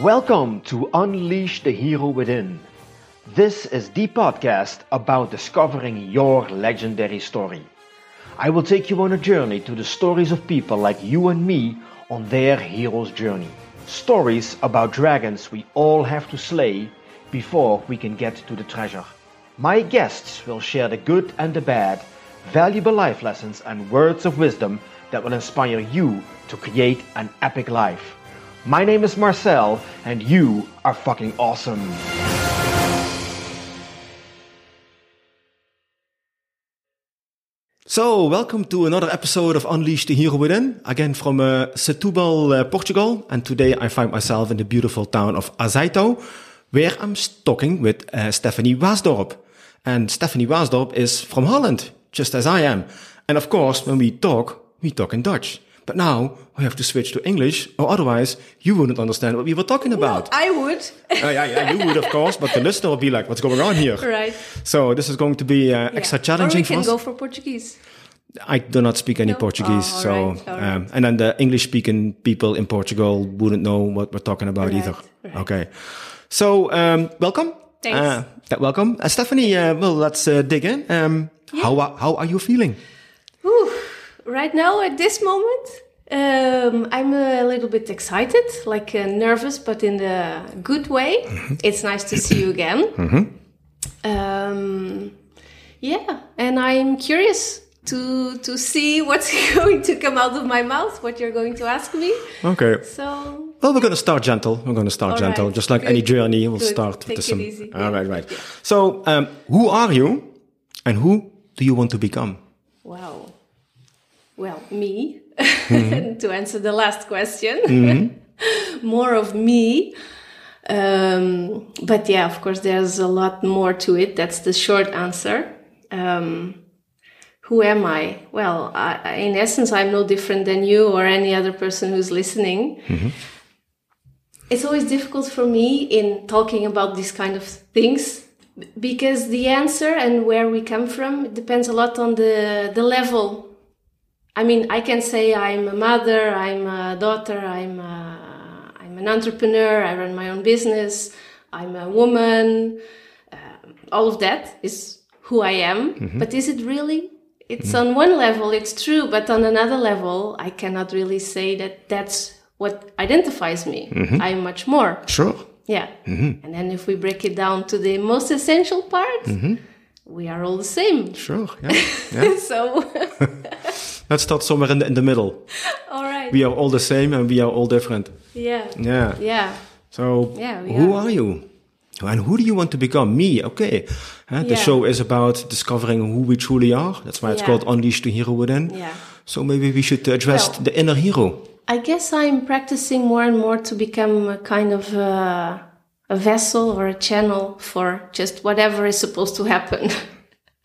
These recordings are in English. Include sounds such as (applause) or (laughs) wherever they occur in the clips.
Welcome to Unleash the Hero Within. This is the podcast about discovering your legendary story. I will take you on a journey to the stories of people like you and me on their hero's journey. Stories about dragons we all have to slay before we can get to the treasure. My guests will share the good and the bad, valuable life lessons and words of wisdom that will inspire you to create an epic life. My name is Marcel, and you are fucking awesome. So, welcome to another episode of Unleash the Hero Within, again from uh, Setúbal, uh, Portugal. And today I find myself in the beautiful town of Azeitão, where I'm talking with uh, Stephanie Waasdorp. And Stephanie Waasdorp is from Holland, just as I am. And of course, when we talk, we talk in Dutch. But now we have to switch to English, or otherwise you wouldn't understand what we were talking about. No, I would. (laughs) uh, yeah, yeah, you would, of course, but the listener will be like, "What's going on here?" Right. So this is going to be uh, extra yeah. challenging or we for can go for Portuguese. I do not speak any No? Portuguese, Oh, so right, all right. Um, and then the English-speaking people in Portugal wouldn't know what we're talking about Right, either. Okay, so um, welcome. Thanks. Uh, welcome, uh, Stephanie. Uh, well, let's uh, dig in. Um, How are, how are you feeling? Whew. Right now, at this moment, um, I'm a little bit excited, like uh, nervous, but in the good way. Mm-hmm. It's nice to see you again. Um, yeah, and I'm curious to to see what's (laughs) going to come out of my mouth, what you're going to ask me. Okay. So Well, we're going to start gentle. We're going to start gentle, right. just like Good. any journey. We'll Good. start Take with it some. easy. All Yeah. right, right. So, um, who are you, and who do you want to become? Wow. Well, me, Mm-hmm. (laughs) to answer the last question, (laughs) more of me. Um, but yeah, of course, there's a lot more to it. That's the short answer. Um, who am I? Well, I, in essence, I'm no different than you or any other person who's listening. It's always difficult for me in talking about these kind of things because the answer and where we come from depends a lot on the the level I mean, I can say I'm a mother, I'm a daughter, I'm a, I'm an entrepreneur, I run my own business, I'm a woman. Um all of that is who I am. Mm-hmm. But is it really? It's on one level, it's true, but on another level, I cannot really say that that's what identifies me. Mm-hmm. I'm much more. Sure. Yeah. Mm-hmm. And then if we break it down to the most essential part, we are all the same. Sure. Yeah. (laughs) yeah. so, (laughs) Let's start somewhere in the, in the middle. all right. We are all the same, and we are all different. Yeah. Yeah. Yeah. So, Yeah, who are. are you? And who do you want to become? Me, okay. The Yeah. show is about discovering who we truly are. That's why it's Yeah. called Unleash the Hero Within. Yeah. So maybe we should address Well- the inner hero. I guess I'm practicing more and more to become a kind of uh, a vessel or a channel for just whatever is supposed to happen. (laughs)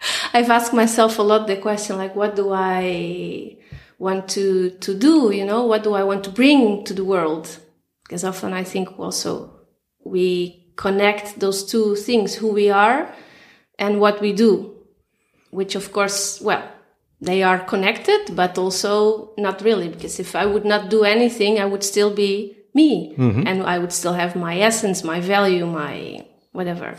(laughs) I've asked myself a lot the question like, what do I want to, to do? You know, what do I want to bring to the world? Because often I think also we connect those two things, who we are and what we do, which of course, well, they are connected, but also not really, because if I would not do anything, I would still be me mm-hmm. and I would still have my essence, my value, my whatever.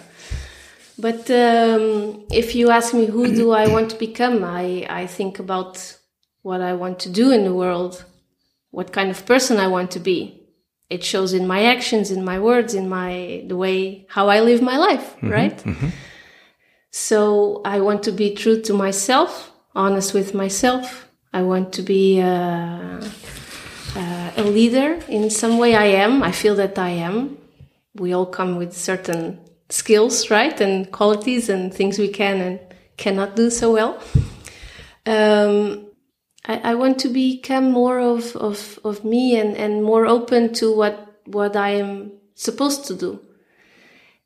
But um, if you ask me who do I want to become, I, I think about what I want to do in the world, what kind of person I want to be. It shows in my actions, in my words, in my the way how I live my life, right? So I want to be true to myself, honest with myself. I want to be uh, uh, a leader in some way. I am. I feel that I am. We all come with certain skills, right, and qualities and things we can and cannot do so well. Um, I, I want to become more of, of, of me and, and more open to what, what I am supposed to do.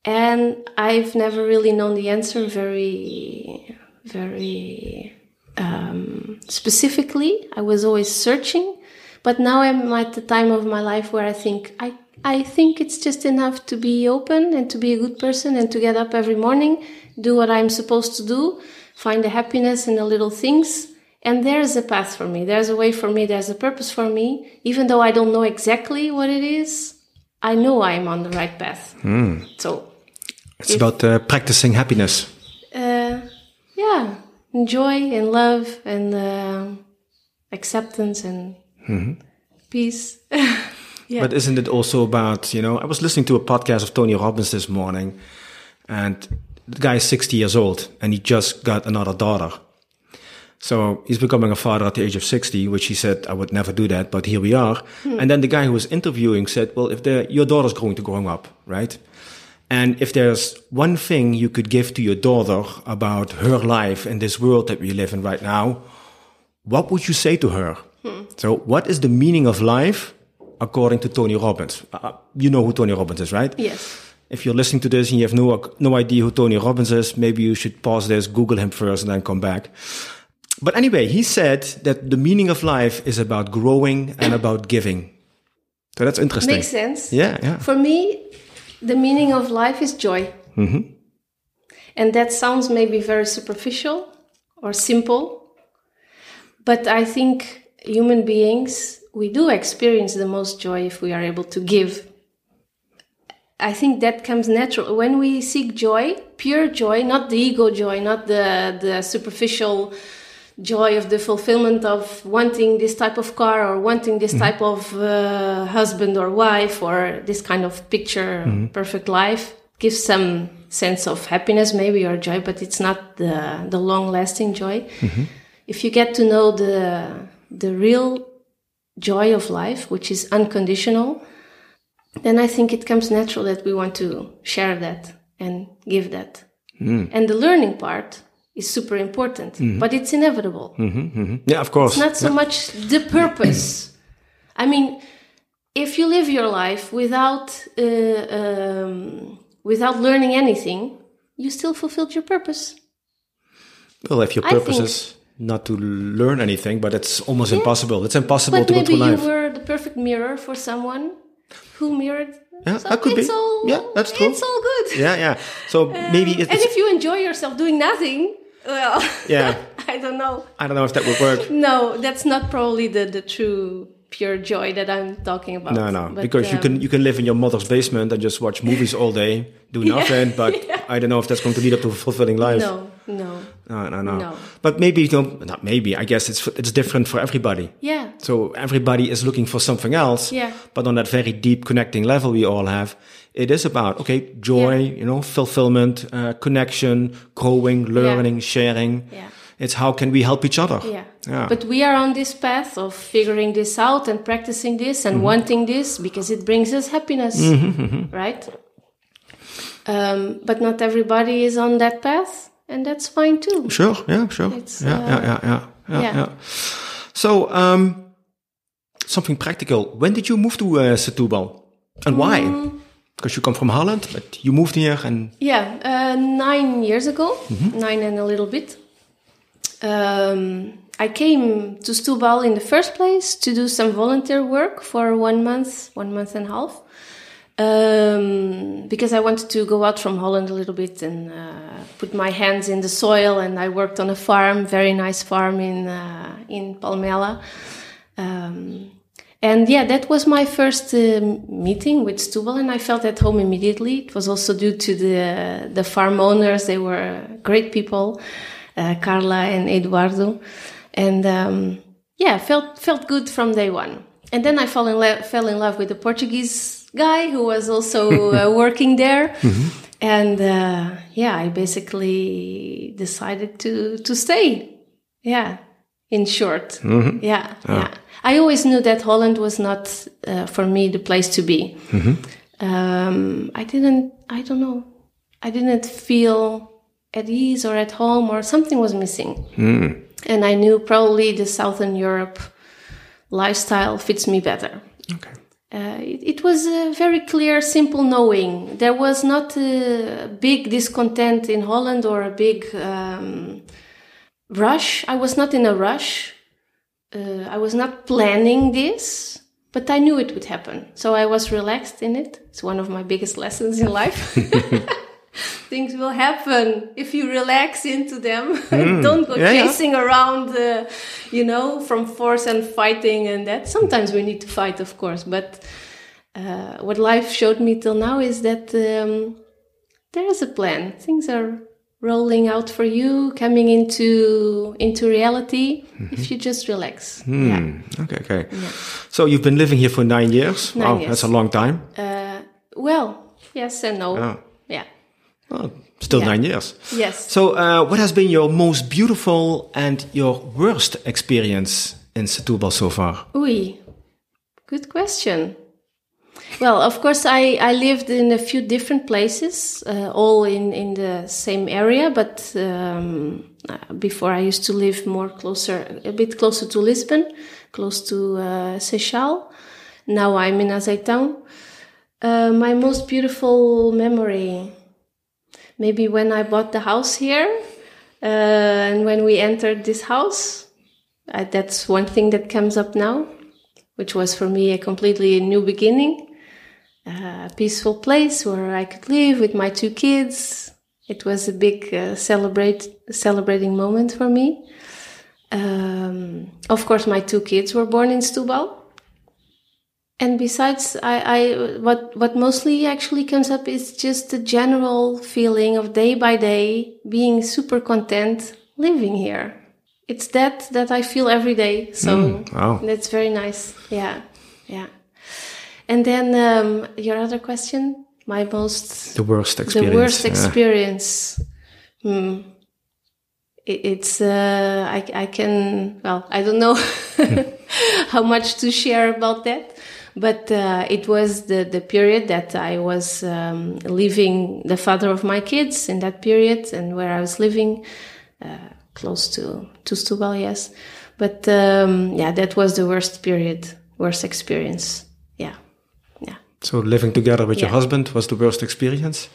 And I've never really known the answer very, very um, specifically. I was always searching, but now I'm at the time of my life where I think I, I think it's just enough to be open and to be a good person and to get up every morning, do what I'm supposed to do, find the happiness in the little things. And there's a path for me. There's a way for me. There's a purpose for me. Even though I don't know exactly what it is, I know I'm on the right path. So, It's about uh, practicing happiness. uh, yeah, enjoy and love and um acceptance and peace. (laughs) yeah. But isn't it also about, you know, I was listening to a podcast of Tony Robbins this morning and the guy is 60 years old and he just got another daughter. So he's becoming a father at the age of 60, which he said, I would never do that, but here we are. Hmm. And then the guy who was interviewing said, well, if your daughter's going to grow up, right? And if there's one thing you could give to your daughter about her life in this world that we live in right now, what would you say to her? Hmm. So, what is the meaning of life according to Tony Robbins? Uh, uh, you know who Tony Robbins is, right? yes. If you're listening to this and you have no uh, no idea who Tony Robbins is, maybe you should pause this, Google him first, and then come back. But anyway, he said that the meaning of life is about growing and about giving. So that's interesting. Makes sense. Yeah, yeah. For me, the meaning of life is joy. Mm-hmm. And that sounds maybe very superficial or simple, but I think human beings, we do experience the most joy if we are able to give. I think that comes natural. When we seek joy, pure joy, not the ego joy, not the, the superficial joy of the fulfillment of wanting this type of car or wanting this mm-hmm. type of uh, husband or wife or this kind of picture mm-hmm. perfect life gives some sense of happiness maybe or joy but it's not the the long lasting joy mm-hmm. if you get to know the the real joy of life which is unconditional then i think it comes natural that we want to share that and give that and the learning part is super important but it's inevitable Yeah, of course. it's not so much the purpose. I mean, if you live your life without uh, um, without learning anything, you still fulfilled your purpose. Well, if your purpose is not to learn anything, but it's almost impossible. It's impossible But to go maybe through you life. were the perfect mirror for someone who mirrored. Yeah, so that could it's be. All, Yeah, that's true. It's all good. yeah, yeah. So (laughs) maybe it- and if you enjoy yourself doing nothing, well, (laughs) Yeah. I don't know. I don't know if that would work. (laughs) No, that's not probably the the true pure joy that I'm talking about. No, no, But, because you um, can you can live in your mother's basement and just watch movies all day, do nothing. But I don't know if that's going to lead up to a fulfilling life. No, no. No, no, no. No. But maybe you know, not maybe. I guess it's it's different for everybody. Yeah. So everybody is looking for something else. Yeah. But on that very deep connecting level we all have, it is about okay, joy, Yeah. you know, fulfillment, uh, connection, growing, learning, sharing. Yeah. It's how can we help each other? Yeah. Yeah. But we are on this path of figuring this out and practicing this and wanting this because it brings us happiness, right? Um, but not everybody is on that path, and that's fine too. Sure. Yeah. Sure. It's, yeah, uh, yeah. Yeah. Yeah. Yeah. yeah. yeah. So, um, something practical. When did you move to uh, Setúbal, and why? Mm. Because you come from Holland, but you moved here, and Yeah, uh, nine years ago, nine and a little bit. Um, I came to Setúbal in the first place to do some volunteer work for one month, one month and a half, um, because I wanted to go out from Holland a little bit and uh, put my hands in the soil. And I worked on a farm, very nice farm in uh, in Palmela. Um, and yeah, that was my first uh, meeting with Setúbal, and I felt at home immediately. It was also due to the the farm owners; they were great people, uh, Carla and Eduardo, and um, yeah, felt felt good from day one. And then I fell in lo- fell in love with the Portuguese guy who was also uh, (laughs) working there, and uh, yeah, I basically decided to to stay. Yeah, in short. Yeah, yeah. I always knew that Holland was not uh, for me the place to be. Um, I didn't. I don't know. I didn't feel at ease or at home, or something was missing. And I knew probably the Southern Europe lifestyle fits me better. okay. Uh, it, it was a very clear, simple knowing. There was not a big discontent in Holland or a big um, rush. I was not in a rush. Uh, I was not planning this, but I knew it would happen. So I was relaxed in it. It's one of my biggest (laughs) lessons in life. (laughs) (laughs) Things will happen if you relax into them. (laughs) Don't go Yeah, yeah. chasing around, uh, you know, from force and fighting and that. Sometimes we need to fight, of course, but uh, what life showed me till now is that um, there is a plan. Things are rolling out for you, coming into into reality if you just relax. Yeah. Hmm. Okay, okay. So you've been living here for nine years. Nine wow, years. that's a long time. Uh, well, yes and no. Oh. Oh, still Yeah. nine years. Yes. So, uh, what has been your most beautiful and your worst experience in Setúbal so far? Oui, good question. Well, of course, I, I lived in a few different places, uh, all in, in the same area, but um, uh, before I used to live more closer, a bit closer to Lisbon, close to uh, Seixal. Now I'm in Azeitão. Uh, my most beautiful memory, maybe when I bought the house here uh, and when we entered this house. Uh, that's one thing that comes up now, which was for me a completely new beginning. Uh, a peaceful place where I could live with my two kids. It was a big uh, celebrate celebrating moment for me. Um, of course, my two kids were born in Setúbal. And besides, I, I what what mostly actually comes up is just the general feeling of day by day being super content living here. It's that that I feel every day. So wow. that's very nice. Yeah, yeah. And then um, your other question, my most The worst experience. the worst yeah. experience. Hmm. It, it's uh, I I can well I don't know (laughs) (laughs) how much to share about that, but uh, it was the the period that I was um, leaving the father of my kids in that period, and where I was living uh, close to to Setúbal, yes. But um, yeah, that was the worst period, worst experience. Yeah, yeah. So, living together with your husband was the worst experience?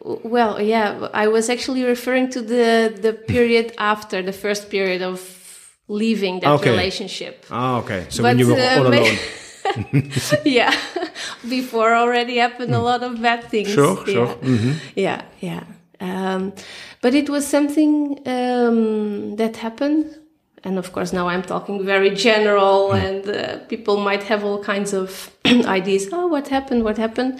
Well, yeah, I was actually referring to the the period after the first period of leaving that Okay. relationship. Ah, okay. So, But, when you were uh, all alone. (laughs) yeah, (laughs) before already happened a lot of bad things. Sure, yeah. sure. Mm-hmm. Yeah, yeah. Um, but it was something um, that happened. And of course, now I'm talking very general, Hmm. and uh, people might have all kinds of (clears throat) ideas. Oh, what happened? What happened?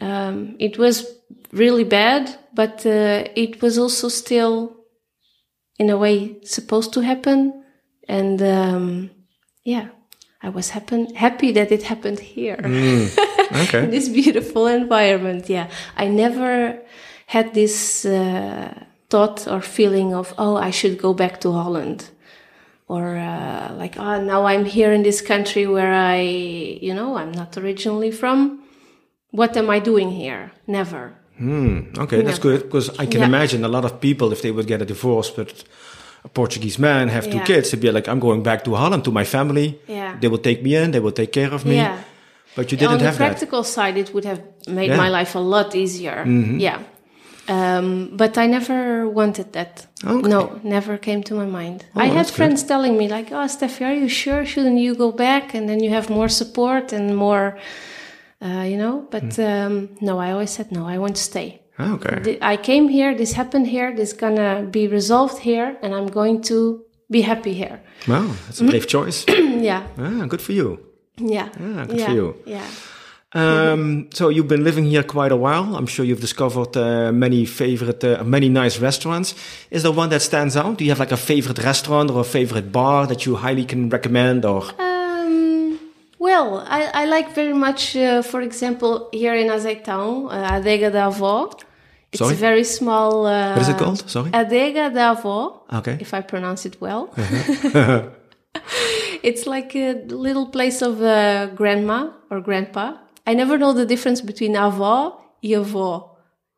Um, it was really bad, but uh, it was also still, in a way, supposed to happen. And um, yeah, I was happen- happy that it happened here Okay. (laughs) in this beautiful environment. Yeah, I never had this uh, thought or feeling of, oh, I should go back to Holland. Or uh, like, oh, now I'm here in this country where I, you know, I'm not originally from. What am I doing here? Never. Hmm, okay, that's good because I can Yeah. imagine a lot of people, if they would get a divorce but a Portuguese man, have two Yeah. kids, they'd be like, I'm going back to Holland to my family. Yeah. They will take me in, they will take care of me. Yeah. But you didn't have that. On the practical side, it would have made Yeah. My life a lot easier. Yeah. Um, but I never wanted that. Okay. No, never came to my mind. Oh, I had that's good. friends telling me like, "Oh, Steffi, are you sure? Shouldn't you go back? And then you have more support and more, uh, you know." But Mm. um, no, I always said no. I want to stay. Ah, okay. I came here. This happened here. This gonna be resolved here, and I'm going to be happy here. Wow, that's a brave choice. (clears throat) yeah, ah, good for you. yeah, Ah, good yeah, for you. yeah. Um, so you've been living here quite a while. I'm sure you've discovered uh, many favorite, uh, many nice restaurants. Is there one that stands out? Do you have like a favorite restaurant or a favorite bar that you highly can recommend? Or Um, well, I, I like very much, uh, for example, here in Azeitão, uh, Adega da Avó. It's Sorry? a very small. Uh, what is it called? Sorry. Adega da Avó, Okay. if I pronounce it well. Uh-huh. (laughs) it's like a little place of uh, grandma or grandpa. I never know the difference between avó e avó.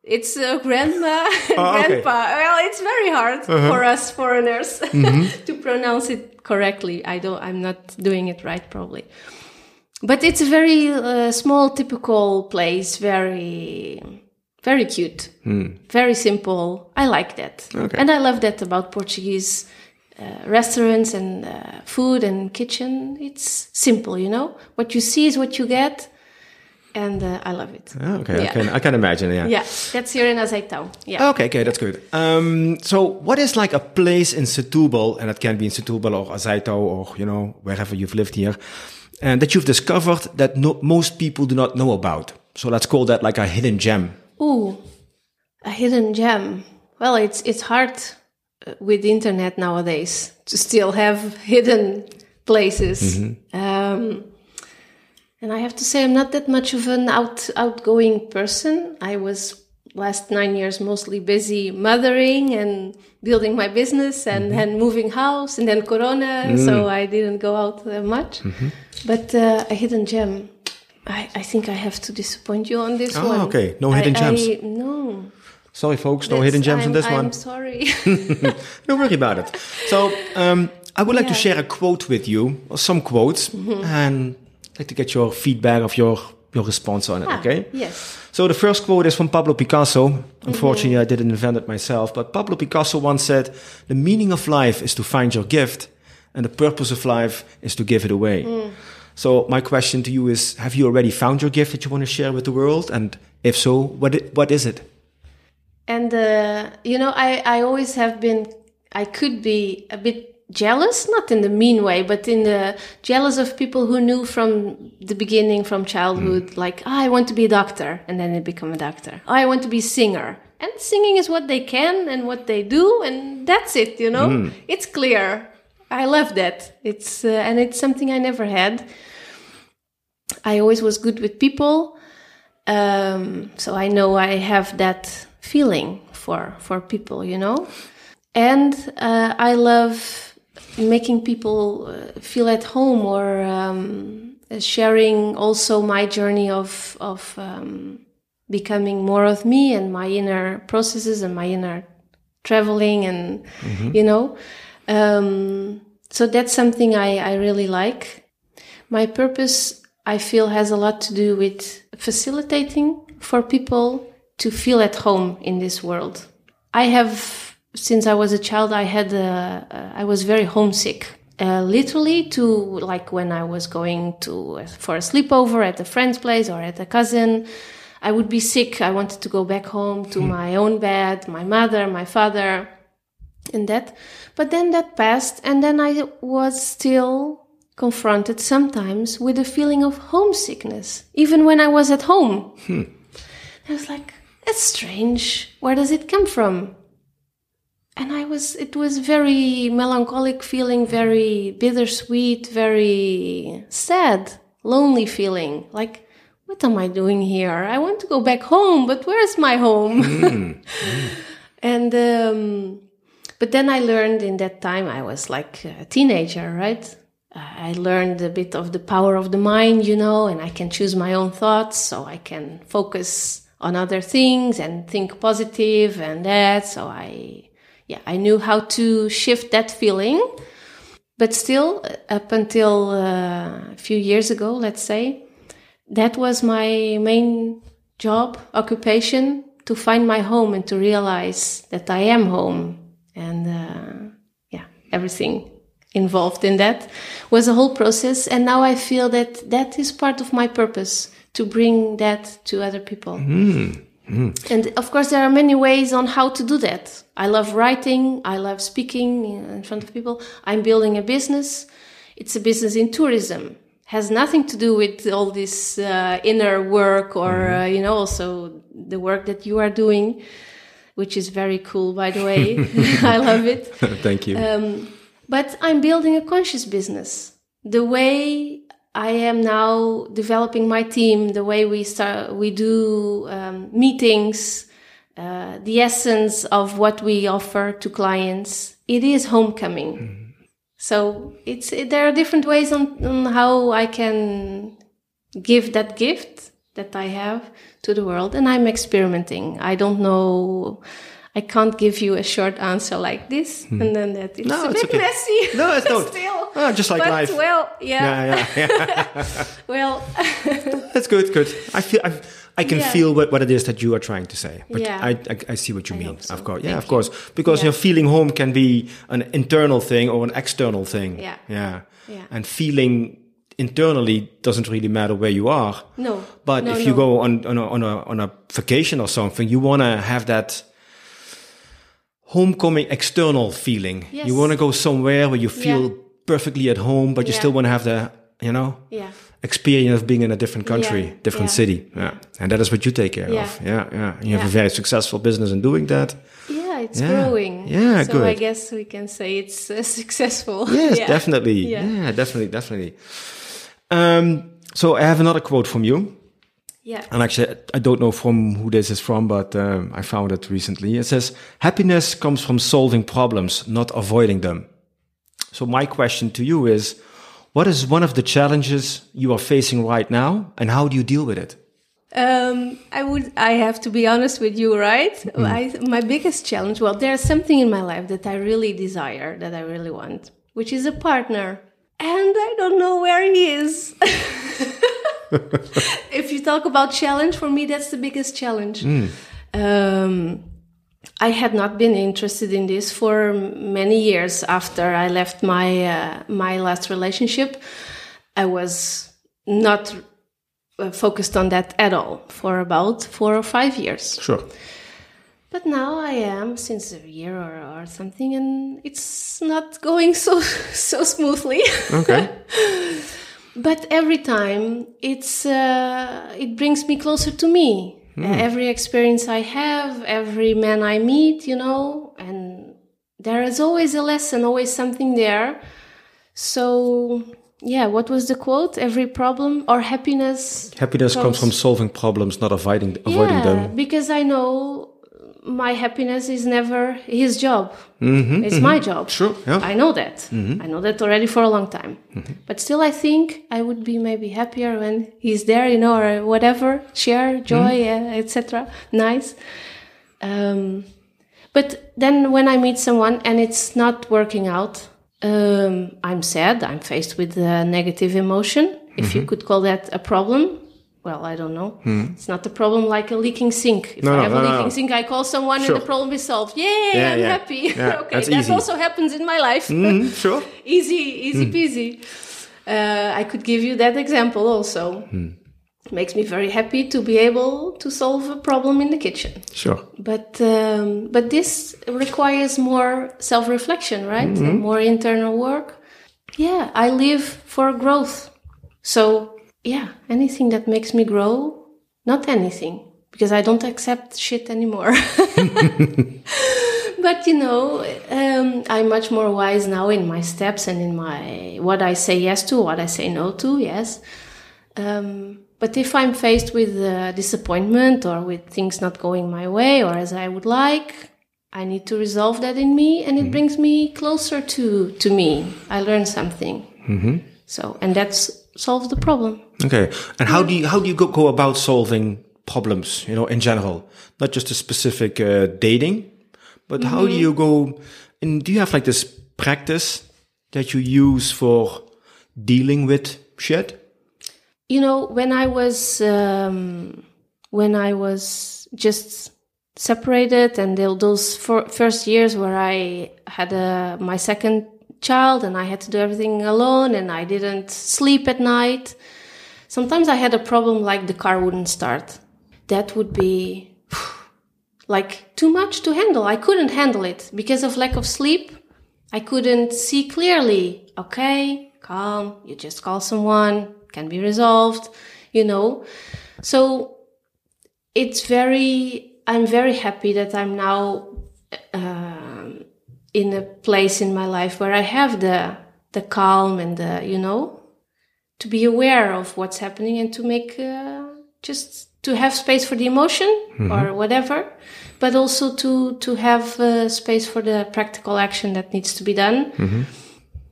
It's uh, grandma (laughs) and Oh, okay. Grandpa. Well, it's very hard for us foreigners Mm-hmm. (laughs) to pronounce it correctly. I don't. I'm not doing it right, probably. But it's a very uh, small, typical place. Very, very cute. Very simple. I like that. Okay. and I love that about Portuguese uh, restaurants and uh, food and kitchen. It's simple, you know. What you see is what you get, and uh, I love it. Ah, okay, I can I can imagine. Yeah. Yeah, that's here in Azeitão. Yeah. Okay, okay, that's good. Um, so what is like a place in Setúbal, and it can be in Setúbal or Azeitão or you know wherever you've lived here, and that you've discovered that no, most people do not know about. So let's call that like a hidden gem. Ooh, a hidden gem. Well, it's it's hard uh, with the internet nowadays to still have (laughs) hidden places. Um, and I have to say, I'm not that much of an out outgoing person. I was last nine years mostly busy mothering and building my business and then moving house and then Corona, so I didn't go out much. But uh, a hidden gem. I, I think I have to disappoint you on this Oh, one. okay. No hidden I- gems. I- no. Sorry, folks, no That's- hidden gems I'm, in this I'm one. sorry. (laughs) (laughs) Don't worry about it. So, um, I would like to share a quote with you, or some quotes, and I'd like to get your feedback of your your response on it. Ah, Okay. Yes. So the first quote is from Pablo Picasso. Unfortunately, I didn't invent it myself, but Pablo Picasso once said, "The meaning of life is to find your gift, and the purpose of life is to give it away." So my question to you is: Have you already found your gift that you want to share with the world? And if so, what what is it? And uh, you know, I I always have been. I could be a bit jealous, not in the mean way, but in the jealous of people who knew from the beginning, from childhood, like "Ah, I want to be a doctor, and then they become a doctor. "Oh, I want to be a singer, and singing is what they can and what they do, and that's it. You know, it's clear. I love that. It's uh, and it's something I never had. I always was good with people. Um, so I know I have that feeling for for people, you know, and uh, I love making people uh, feel at home or um, sharing also my journey of of um, becoming more of me and my inner processes and my inner traveling and you know. Um, so that's something I, I really like. My purpose, I feel, has a lot to do with facilitating for people to feel at home in this world. I have, since I was a child, I had—I uh, uh, was very homesick. Uh, literally to like when I was going to uh, for a sleepover at a friend's place or at a cousin, I would be sick. I wanted to go back home to hmm. my own bed, my mother, my father, and that. But then that passed, and then I was still confronted sometimes with a feeling of homesickness, even when I was at home. Hmm. I was like, that's strange. Where does it come from? And I was, it was very melancholic feeling, very bittersweet, very sad, lonely feeling. Like, what am I doing here? I want to go back home, but where's my home? (laughs) and, um, but then I learned in that time, I was like a teenager, right? I learned a bit of the power of the mind, you know, and I can choose my own thoughts, so I can focus on other things and think positive and that. So I, yeah, I knew how to shift that feeling. But still, up until uh, a few years ago, let's say, that was my main job, occupation, to find my home and to realize that I am home. And uh, yeah, everything involved in that was a whole process. And now I feel that that is part of my purpose to bring that to other people. And of course, there are many ways on how to do that. I love writing. I love speaking in front of people. I'm building a business. It's a business in tourism. Has nothing to do with all this uh, inner work or, uh, you know, also the work that you are doing, which is very cool, by the way. (laughs) (laughs) I love it. Thank you. Um, but I'm building a conscious business. The way I am now developing my team, the way we start, we do um, meetings, uh, the essence of what we offer to clients, it is homecoming. So it's there are different ways on, on how I can give that gift that I have to the world, and I'm experimenting. I don't know. I can't give you a short answer like this, and then that it's No, a it's bit okay. messy. No, it's (laughs) not. Still, Ah, just like but, life. Well, yeah. yeah, yeah, yeah. (laughs) Well, (laughs) That's good. Good. I feel I, I can Yeah. feel what, what it is that you are trying to say. But Yeah. I, I I see what you mean. so. Of course. Yeah, Thank of course. Because Yeah. your feeling home can be an internal thing or an external thing. Yeah. Yeah. Yeah. And feeling internally doesn't really matter where you are. no. But no, if you no. go on on a, on a on a vacation or something, you want to have that homecoming external feeling. Yes. You want to go somewhere where you feel Yeah. perfectly at home, but you Yeah. still want to have the you know, Yeah. experience of being in a different country, different city. Yeah. And that is what you take care of. Yeah. Yeah. You have a very successful business in doing that. Yeah, it's growing. Yeah, so I guess we can say it's uh, (laughs) successful. Yes, definitely. Yeah. Yeah. definitely, definitely. Um, so I have another quote from you. Yeah. And actually, I don't know from who this is from, but um, I found it recently. It says, happiness comes from solving problems, not avoiding them. So my question to you is, what is one of the challenges you are facing right now and how do you deal with it? Um, I would. I have to be honest with you, right? I, my biggest challenge. Well, there's something in my life that I really desire, that I really want, which is a partner, and I don't know where he is. (laughs) if you talk about challenge, for me, that's the biggest challenge. Um, I had not been interested in this for many years after I left my uh, my last relationship. I was not uh, focused on that at all for about four or five years. Sure. But now I am since a year or, or something, and it's not going so (laughs) so smoothly. Okay. (laughs) but every time it's uh, it brings me closer to me. Uh, every experience I have, every man I meet, you know, and there is always a lesson, always something there. So yeah, what was the quote? Every problem or happiness Happiness comes Comes- from solving problems, not avoiding avoiding yeah, them. because I know my happiness is never his job. Mm-hmm, it's my job. Sure, yeah. I know that. I know that already for a long time. Mm-hmm. But still, I think I would be maybe happier when he's there, you know, or whatever, share joy, Mm-hmm. uh, etc. Nice. Um, but then when I meet someone and it's not working out, um, I'm sad. I'm faced with a negative emotion. If Mm-hmm. you could call that a problem, well, I don't know. It's not a problem like a leaking sink. If Hmm. No, I no, have no, a leaking sink, I call someone Sure. and the problem is solved. Yay, Yeah, I'm yeah. happy. Yeah, (laughs) okay, that easy. also happens in my life. Mm, sure. (laughs) easy, easy peasy. Uh, I could give you that example also. It makes me very happy to be able to solve a problem in the kitchen. Sure. But um, but this requires more self reflection, right? And more internal work. Yeah, I live for growth. So yeah, anything that makes me grow, not anything, because I don't accept shit anymore. (laughs) but you know, um, I'm much more wise now in my steps and in my what I say yes to, what I say no to. Yes. Um, but if I'm faced with uh, disappointment or with things not going my way or as I would like, I need to resolve that in me, and it brings me closer to to me. I learn something. Mm-hmm. So, and that's solves the problem. Okay. And how do you how do you go, go about solving problems? You know, in general, not just a specific uh, dating, but how do you go? And do you have like this practice that you use for dealing with shit? You know, when I was um, when I was just separated, and those four, first years where I had a, my second child, and I had to do everything alone, and I didn't sleep at night. Sometimes I had a problem like the car wouldn't start. That would be like too much to handle. I couldn't handle it because of lack of sleep. I couldn't see clearly. Okay, calm. You just call someone, can be resolved, you know. So it's very, I'm very happy that I'm now um, in a place in my life where I have the, the calm and the, you know, to be aware of what's happening and to make, uh, just to have space for the emotion or whatever, but also to, to have uh, space for the practical action that needs to be done.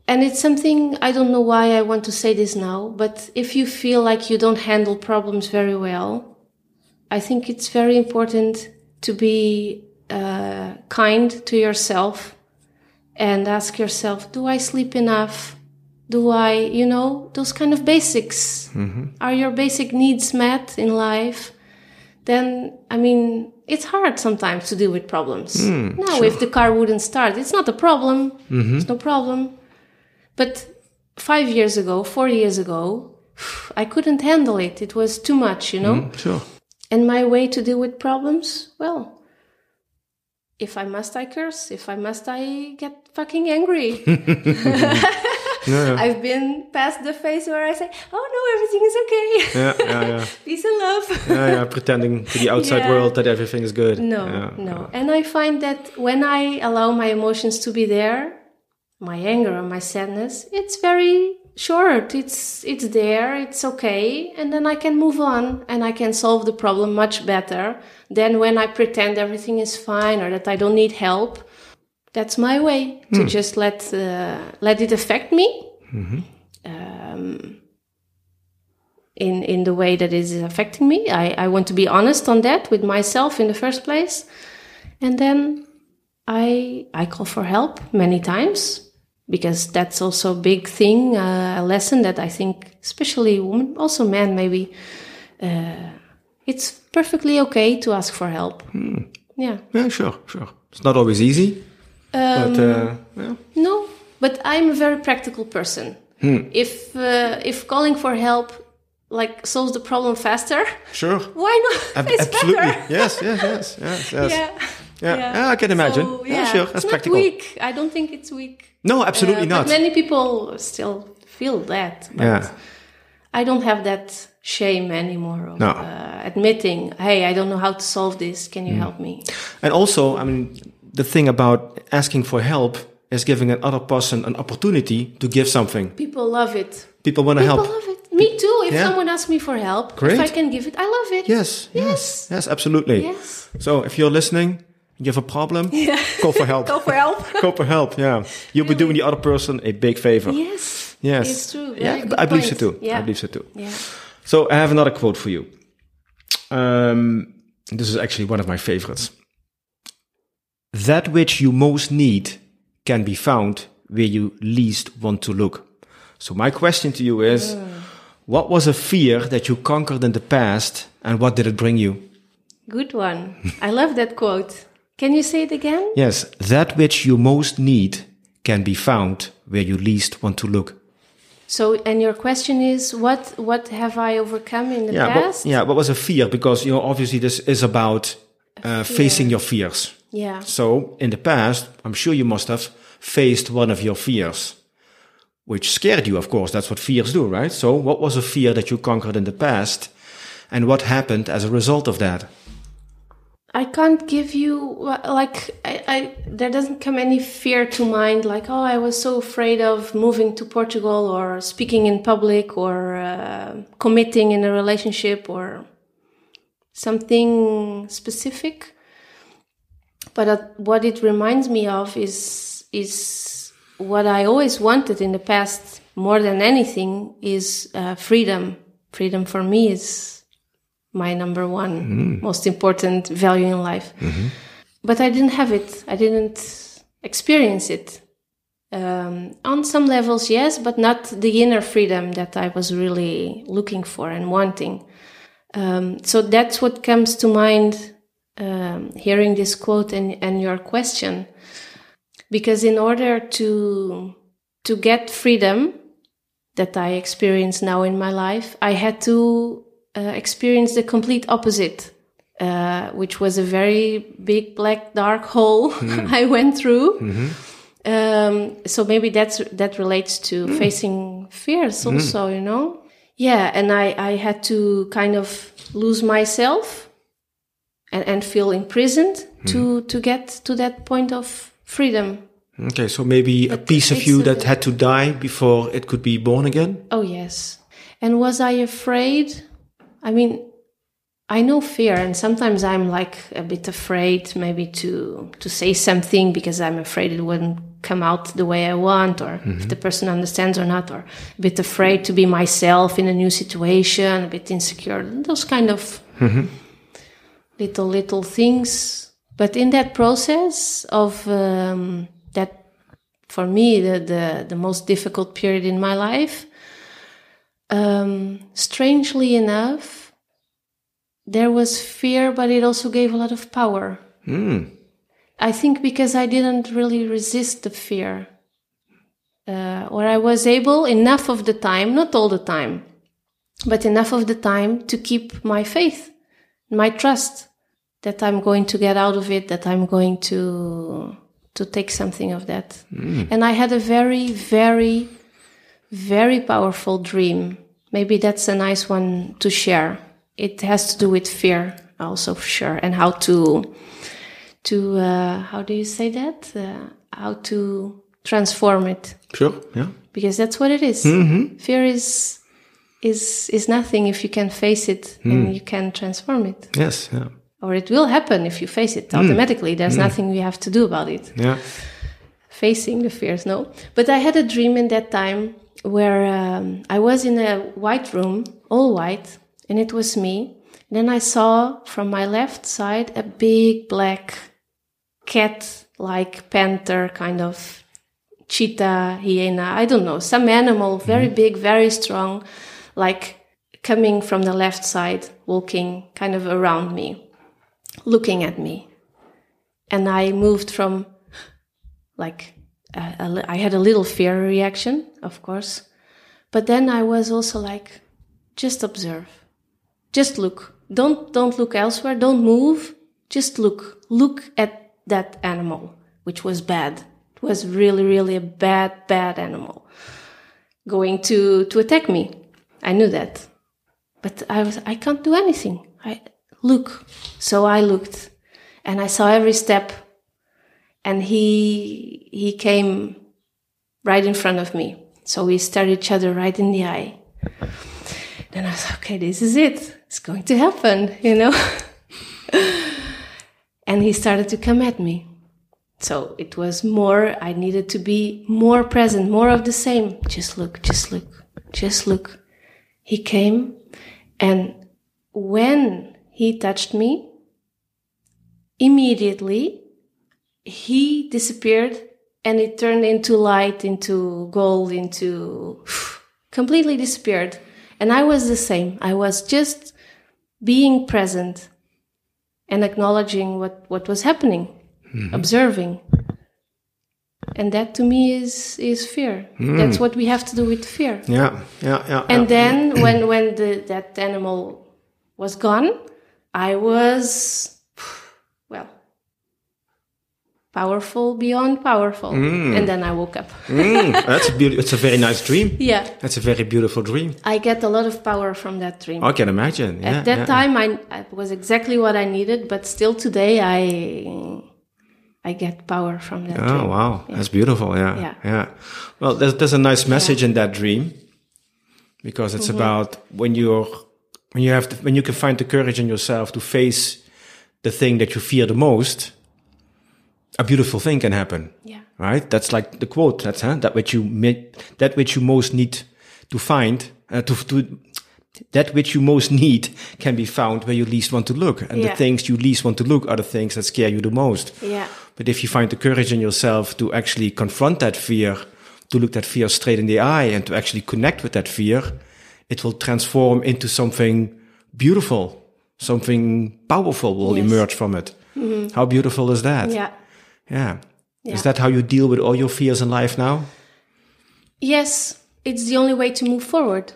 And it's something I don't know why I want to say this now, but if you feel like you don't handle problems very well, I think it's very important to be uh, kind to yourself and ask yourself, do I sleep enough? Do I, you know, those kind of basics? Mm-hmm. Are your basic needs met in life? Then, I mean, it's hard sometimes to deal with problems. Hmm, now, if the car wouldn't start, it's not a problem. Mm-hmm. It's no problem. But five years ago, four years ago, (sighs) I couldn't handle it. It was too much, you know? Mm, sure. And my way to deal with problems, well, if I must, I curse. If I must, I get fucking angry. (laughs) (laughs) Yeah, yeah. I've been past the phase where I say, "Oh no, everything is okay. Yeah, yeah, (laughs) yeah. Peace and love." yeah, yeah, pretending to the outside Yeah. world that everything is good. No, Yeah. no. And I find that when I allow my emotions to be there, my anger or my sadness, it's very short. It's it's there, it's okay, and then I can move on and I can solve the problem much better than when I pretend everything is fine or that I don't need help. That's my way to just let uh, let it affect me. Um, in in the way that is affecting me. I, I want to be honest on that with myself in the first place. And then I I call for help many times because that's also a big thing, uh, a lesson that I think, especially women, also men, maybe uh, it's perfectly okay to ask for help. Yeah. Yeah, sure, sure. It's not always easy, but uh, yeah. No, but I'm a very practical person. If uh, if calling for help like solves the problem faster, sure. (laughs) why not? Ab- it's absolutely. better. Yes, yes, yes, yes, yes. (laughs) Yeah. Yeah. Yeah, I can imagine. So, Yeah, sure, that's it's not weak. I don't think it's weak. No, absolutely Uh, not. Many people still feel that. But Yeah. I don't have that shame anymore of No. uh, admitting, hey, I don't know how to solve this. Can Mm. you help me? And also, I mean, the thing about asking for help is giving another person an opportunity to give something. People love it. People want to People help. love it. Me too. If Yeah. someone asks me for help, Great. if I can give it, I love it. Yes, yes, yes, absolutely. Yes. So if you're listening, you have a problem, go for help. (laughs) Go for help. (laughs) Go for help. Yeah, (laughs) you'll be doing the other person a big favor. yes. Yes, It's true. Yeah, Very I believe so too. Yeah. I believe so too. Yeah. So I have another quote for you. Um, this is actually one of my favorites. That which you most need can be found where you least want to look. So my question to you is, what was a fear that you conquered in the past and what did it bring you? Good one. I love that quote. Can you say it again? Yes, that which you most need can be found where you least want to look. So, and your question is, what what have I overcome in the Yeah, past? what, yeah, what was a fear? Because, you know, obviously this is about uh, facing your fears. Yeah. So in the past, I'm sure you must have faced one of your fears, which scared you, of course. That's what fears do, right? So what was a fear that you conquered in the past and what happened as a result of that? I can't give you like I, I there doesn't come any fear to mind like oh I was so afraid of moving to Portugal or speaking in public or uh, committing in a relationship or something specific. But uh, what it reminds me of is is what I always wanted in the past more than anything is uh, freedom. Freedom for me is my number one most important value in life. But I didn't have it. I didn't experience it. Um, on some levels, yes, but not the inner freedom that I was really looking for and wanting. Um, so that's what comes to mind um, hearing this quote and, and your question. Because in order to to get freedom that I experience now in my life, I had to uh, experience the complete opposite, uh, which was a very big black dark hole (laughs) I went through. Um, so maybe that's that relates to facing fears also, you know. Yeah, and I I had to kind of lose myself and, and feel imprisoned to to get to that point of freedom. Okay, so maybe a piece of you that had to die before it could be born again? Oh, yes. And was I afraid? I mean, I know fear, and sometimes I'm like a bit afraid maybe to to say something because I'm afraid it wouldn't come out the way I want, or if the person understands or not, or a bit afraid to be myself in a new situation, a bit insecure, those kind of little little things. But in that process of um, that, for me, the, the the most difficult period in my life, um, strangely enough, there was fear, but it also gave a lot of power. I think because I didn't really resist the fear, uh, or I was able enough of the time, not all the time, but enough of the time to keep my faith, my trust that I'm going to get out of it, that I'm going to to take something of that. And I had a very, very very powerful dream. Maybe that's a nice one to share. It has to do with fear, also for sure, and how to to uh, how do you say that? Uh, how to transform it Sure. Yeah. because that's what it is. Fear is is is nothing if you can face it and you can transform it, Yes. Yeah. or it will happen if you face it automatically. There's nothing we have to do about it. Yeah. Facing the fears, no. But I had a dream in that time where um, I was in a white room, all white, and it was me. then I saw from my left side a big black cat like panther kind of cheetah, hyena, I don't know, some animal, very big, very strong, like coming from the left side, walking kind of around me, looking at me. And I moved from like, I had a little fear reaction, of course. But then I was also like, just observe, just look. Don't, don't look elsewhere. Don't move. Just look. Look at that animal, which was bad. It was really, really a bad, bad animal going to, to attack me. I knew that. But I was, I can't do anything. I look. So I looked and I saw every step and he, he came right in front of me. So we stared each other right in the eye. Then I was okay, this is it. It's going to happen, you know? (laughs) and he started to come at me. So it was more, I needed to be more present, more of the same. Just look, just look, just look. He came, and when he touched me, immediately he disappeared and it turned into light, into gold, into (sighs) completely disappeared. And I was the same. I was just being present and acknowledging what, what was happening, mm-hmm. observing. And that to me is, is fear. Mm. That's what we have to do with fear. Yeah. Yeah. Yeah. And then when, when the, that animal was gone, I was, powerful beyond powerful. And then I woke up. Mm, that's a beautiful. It's a very nice dream. (laughs) yeah. That's a very beautiful dream. I get a lot of power from that dream. I can imagine. Yeah, At that yeah. time, I, it was exactly what I needed, but still today, I I get power from that. Oh dream. wow, that's beautiful. Yeah, Yeah. yeah. Well, there's there's a nice message in that dream because it's Mm-hmm. about when you're when you have to, when you can find the courage in yourself to face the thing that you fear the most. A beautiful thing can happen. Yeah. Right. That's like the quote. That's huh? that which you that which you most need to find uh, to to. That which you most need can be found where you least want to look. And Yeah. the things you least want to look are the things that scare you the most. Yeah. But if you find the courage in yourself to actually confront that fear, to look that fear straight in the eye and to actually connect with that fear, it will transform into something beautiful, something powerful will Yes. emerge from it. How beautiful is that? Yeah. Yeah. Yeah. Is that how you deal with all your fears in life now? Yes, it's the only way to move forward.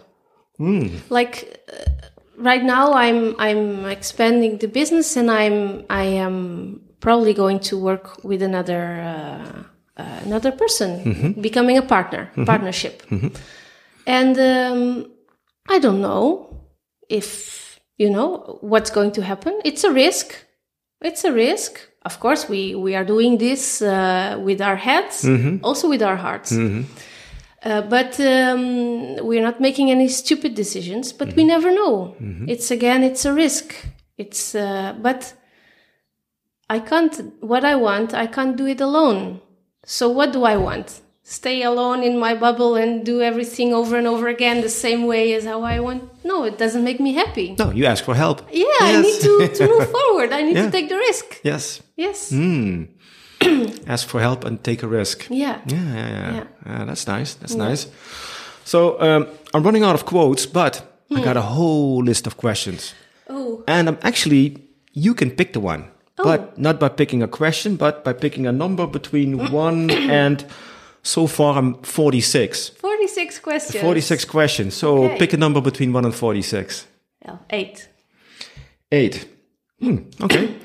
Like uh, right now, I'm I'm expanding the business, and I'm I am probably going to work with another uh, uh, another person, becoming a partner, partnership. And um, I don't know if you know what's going to happen. It's a risk. It's a risk. Of course, we we are doing this uh, with our heads, also with our hearts. Uh, but um, we're not making any stupid decisions. But we never know. It's again, it's a risk. It's uh, but I can't. What I want, I can't do it alone. So what do I want? Stay alone in my bubble and do everything over and over again the same way as how I want? No, it doesn't make me happy. No, you ask for help. Yeah, I need to, to move (laughs) forward. I need Yeah. to take the risk. Yes. Yes. (clears throat) Ask for help and take a risk. Yeah. Yeah, yeah, yeah. Yeah. Yeah, that's nice. That's nice. So um, I'm running out of quotes, but I got a whole list of questions. Oh, And I'm actually, you can pick the one, Oh. but not by picking a question, but by picking a number between (clears throat) one and so far I'm 46. 46 questions. 46 questions. So Okay. pick a number between one and 46. Well, eight. Eight. Hmm, okay.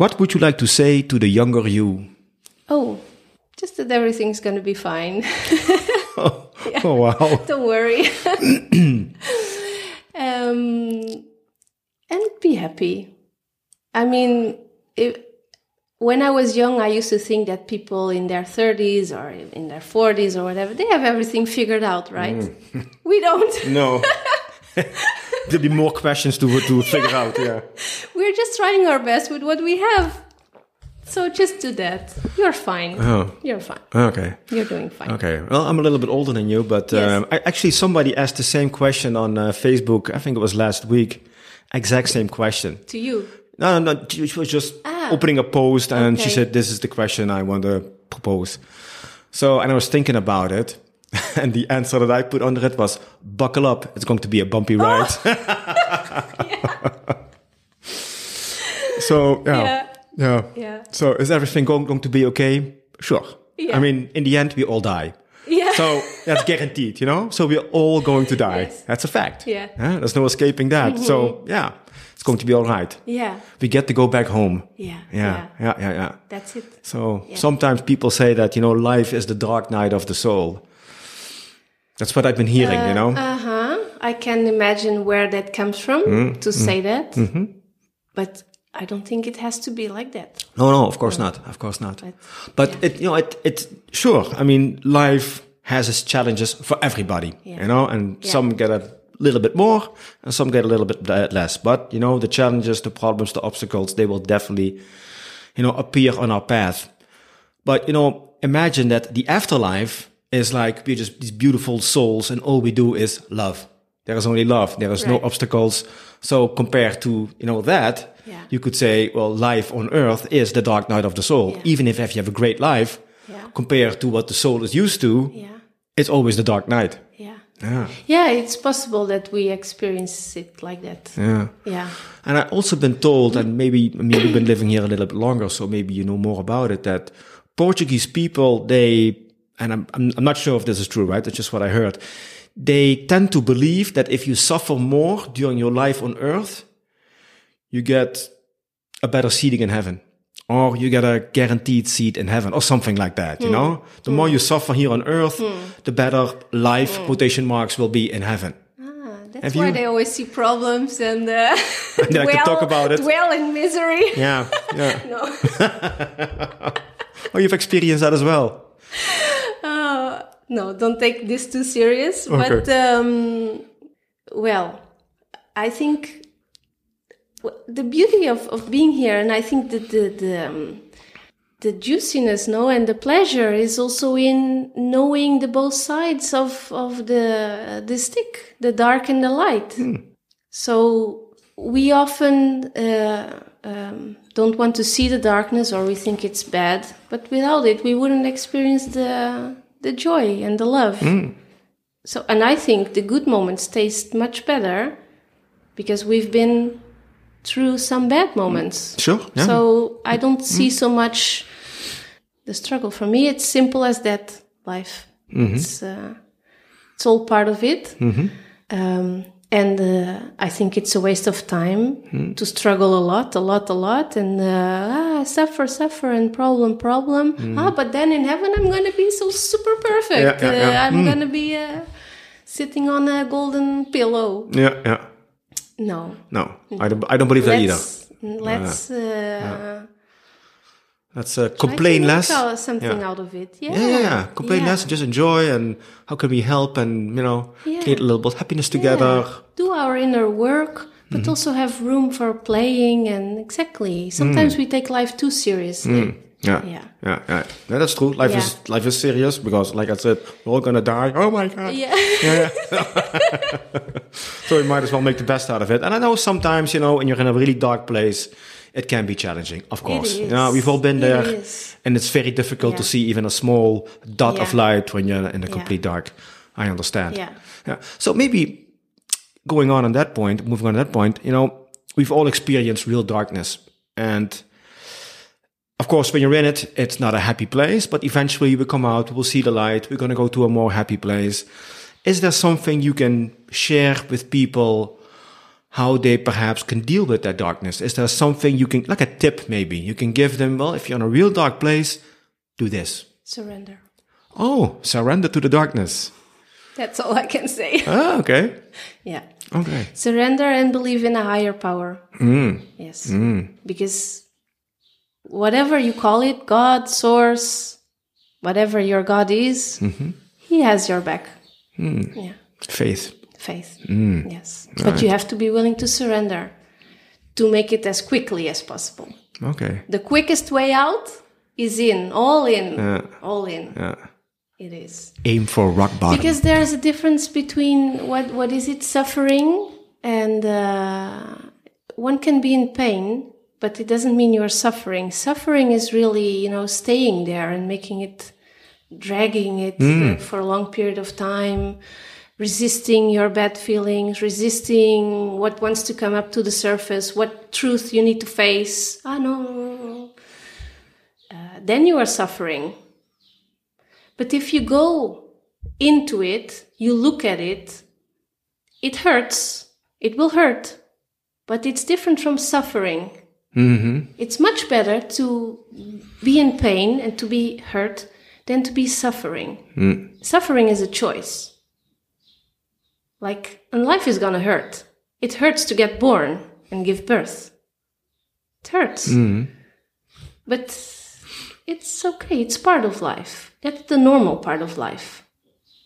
What would you like to say to the younger you? Oh, just that everything's going to be fine. (laughs) (laughs) Oh wow. (laughs) Don't worry. (clears throat) um, and be happy. I mean, if, when I was young, I used to think that people in their 30s or in their 40s or whatever, they have everything figured out, right? We don't. No. There'll be more questions to to (laughs) figure out. Yeah. We're just trying our best with what we have. So just do that. You're fine. Oh. You're fine. Okay. You're doing fine. Okay. Well, I'm a little bit older than you, but Yes. um, I, actually, somebody asked the same question on uh, Facebook. I think it was last week. Exact same question. To you. No, no, no. She was just Ah. opening a post, and she said, "This is the question I want to propose." So, and I was thinking about it, (laughs) and the answer that I put under it was, "Buckle up! It's going to be a bumpy oh. ride." (laughs) (laughs) so, yeah, Yeah. yeah, Yeah. So, is everything going, going to be okay? Sure. Yeah. I mean, in the end, we all die. Yeah. So that's guaranteed, you know? So we're all going to die. Yes. That's a fact. Yeah. There's no escaping that. So mm-hmm. yeah, it's going to be all right. yeah. We get to go back home. Yeah. Yeah. Yeah. Yeah. Yeah. That's it. So sometimes people say that, you know, life is the dark night of the soul. That's what I've been hearing, you know? Uh huh. I can imagine where that comes from Mm-hmm. to say that. But I don't think it has to be like that. No, no, of course not. Of course not. But, But it, you know, it, it, sure. I mean, life has its challenges for everybody, Yeah. you know, and Yeah. some get a little bit more and some get a little bit less. But, you know, the challenges, the problems, the obstacles, they will definitely, you know, appear on our path. But, you know, imagine that the afterlife is like we're just these beautiful souls and all we do is love. There is only love. There is no obstacles. So compared to, you know, that, Yeah. you could say, well, life on earth is the dark night of the soul. Yeah. Even if you have a great life, Yeah. compared to what the soul is used to, Yeah. it's always the dark night. Yeah. Yeah. Yeah, it's possible that we experience it like that. Yeah. Yeah. And I've also been told, and maybe, I mean, you've been living here a little bit longer, so maybe you know more about it, that Portuguese people, they, and I'm, I'm, I'm not sure if this is true, right? That's just what I heard. They tend to believe that if you suffer more during your life on earth, you get a better seating in heaven. Or you get a guaranteed seat in heaven, or something like that, you know? The more you suffer here on earth, the better life, quotation marks, will be in heaven. Ah, that's Have why you- they always see problems and uh, they like to talk about it. dwell in misery. Yeah, yeah. (laughs) No. (laughs) Oh, you've experienced that as well. (laughs) No, don't take this too serious. But um, well, I think the beauty of, of being here, and I think that the the um, the juiciness, no, and the pleasure is also in knowing the both sides of of the the stick, the dark and the light. So we often uh, um, don't want to see the darkness, or we think it's bad. But without it, we wouldn't experience the the joy and the love. Mm. So, and I think the good moments taste much better because we've been through some bad moments. Mm. Sure. Yeah. So I don't see mm. so much the struggle. For me, it's simple as that. Life. Mm-hmm. It's uh, it's all part of it. Mm-hmm. Um, and uh, I think it's a waste of time to struggle a lot, a lot, a lot, and uh, ah, suffer, suffer, and problem, problem. Ah, but then in heaven, I'm going to be so super perfect. Yeah, yeah, yeah. Uh, I'm going to be uh, sitting on a golden pillow. yeah, yeah. No, No, I don't. I don't believe that either. let's let's uh, That's complain less. something Yeah. out of it. Yeah, Yeah, yeah, yeah. Complain yeah. less. Just enjoy, and how can we help? And you know, Yeah. create a little bit of happiness together. Yeah. Do our inner work, but mm-hmm. also have room for playing and exactly. Sometimes mm. we take life too seriously. Mm. Yeah. Yeah. yeah, yeah. Yeah, that's true. Life is life is serious because, like I said, we're all gonna die. Oh my god. Yeah. (laughs) So we might as well make the best out of it. And I know sometimes, you know, when you're in a really dark place, it can be challenging. Of course, you know, we've all been there, and it's very difficult to see even a small dot of light when you're in the complete dark. I understand. Yeah. Yeah. So maybe going on on that point, moving on to that point, you know, we've all experienced real darkness. And of course, when you're in it, it's not a happy place, but eventually we come out, we'll see the light, we're going to go to a more happy place. Is there something you can share with people how they perhaps can deal with that darkness? Is there something you can, like a tip maybe, you can give them? Well, if you're in a real dark place, do this. Surrender. Oh, surrender to the darkness. That's all I can say. (laughs) Ah, okay. yeah. Okay. Surrender and believe in a higher power. Mm. Yes. Because whatever you call it, God, source, whatever your God is, He has your back. Yeah. Faith. Faith. Yes. But you have to be willing to surrender to make it as quickly as possible. Okay. The quickest way out is in, all in, Yeah. all in. Yeah. It is. Aim for rock bottom. Because there's a difference between what, what is it, suffering, and uh, one can be in pain, but it doesn't mean you're suffering. Suffering is really, you know, staying there and making it, dragging it uh, for a long period of time, resisting your bad feelings, resisting what wants to come up to the surface, what truth you need to face. Ah, no, no. Uh, then you are suffering. But if you go into it, you look at it, it hurts. It will hurt. But it's different from suffering. Mm-hmm. It's much better to be in pain and to be hurt than to be suffering. Suffering is a choice. Like, and life is gonna hurt. It hurts to get born and give birth. It hurts. But it's okay. It's part of life. That's the normal part of life.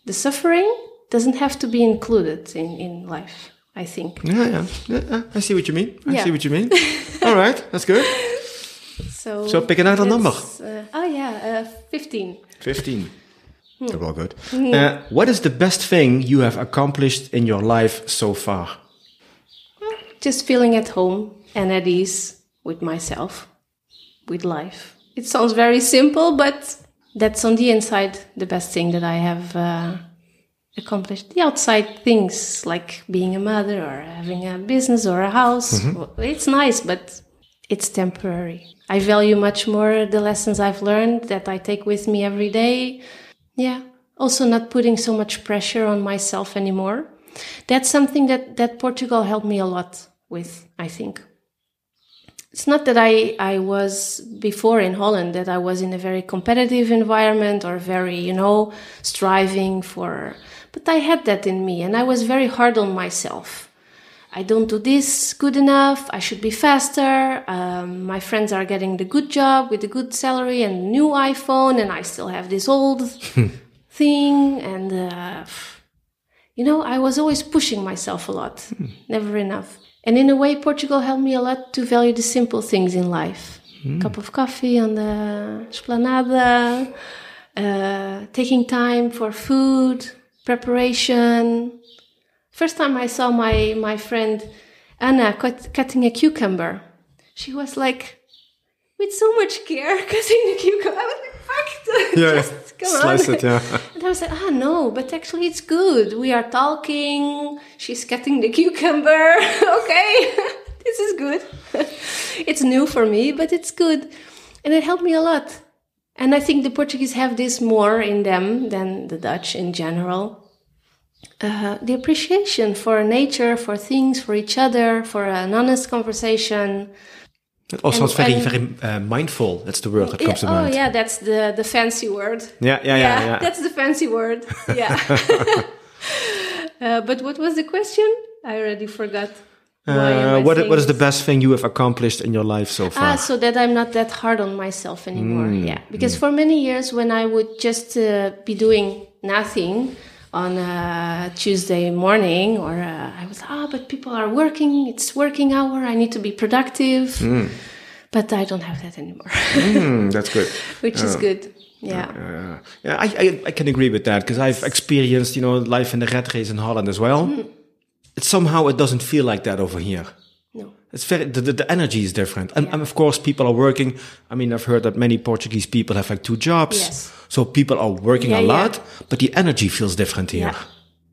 The suffering doesn't have to be included in, in life, I think. Yeah, yeah, yeah, yeah. I see what you mean. I Yeah. see what you mean. (laughs) All right, that's good. So, So pick another number. Uh, oh, yeah, uh, 15. 15. That's all good. Uh, what is the best thing you have accomplished in your life so far? Just feeling at home and at ease with myself, with life. It sounds very simple, but that's on the inside the best thing that I have uh, accomplished. The outside things, like being a mother or having a business or a house, well, it's nice, but it's temporary. I value much more the lessons I've learned that I take with me every day. Yeah. Also, not putting so much pressure on myself anymore. That's something that, that Portugal helped me a lot with, I think. It's not that I, I was before in Holland, that I was in a very competitive environment or very, you know, striving for, but I had that in me and I was very hard on myself. I don't do this good enough. I should be faster. Um, my friends are getting the good job with the good salary and new iPhone, and I still have this old (laughs) thing. And uh, you know, I was always pushing myself a lot, never enough. And in a way, Portugal helped me a lot to value the simple things in life. Cup of coffee on the esplanada, uh, taking time for food, preparation, First time I saw my my friend Anna cut, cutting a cucumber, she was like, with so much care, (laughs) cutting the cucumber. I was like, fuck, (laughs) Yeah, just come slice on. it, yeah. (laughs) And I was like, ah, no, but actually it's good. We are talking. She's cutting the cucumber. okay, this is good. it's new for me, but it's good, and it helped me a lot. And I think the Portuguese have this more in them than the Dutch in general uh, the appreciation for nature, for things, for each other, for an honest conversation. It also sounds very, and- very uh, mindful. That's the word that comes to mind. oh mind. yeah, that's the the fancy word. yeah, yeah, yeah, yeah. that's the fancy word. Yeah. (laughs) (laughs) uh, but what was the question? I already forgot. Uh, what, what is the best thing you have accomplished in your life so far? Ah, so that I'm not that hard on myself anymore. Mm, Yeah, because for many years when I would just uh, be doing nothing on a Tuesday morning, or uh, I was ah, but people are working. It's working hour. I need to be productive. But I don't have that anymore, Hmm, (laughs) that's good. which is good. Yeah. Uh, yeah, I, I, I can agree with that because I've experienced, you know, life in the rat race in Holland as well. Mm. It somehow it doesn't feel like that over here. It's very the, the, the energy is different, and, and of course people are working. I mean, I've heard that many Portuguese people have like two jobs, Yes. so people are working Yeah, a yeah. lot, but the energy feels different here. Yeah.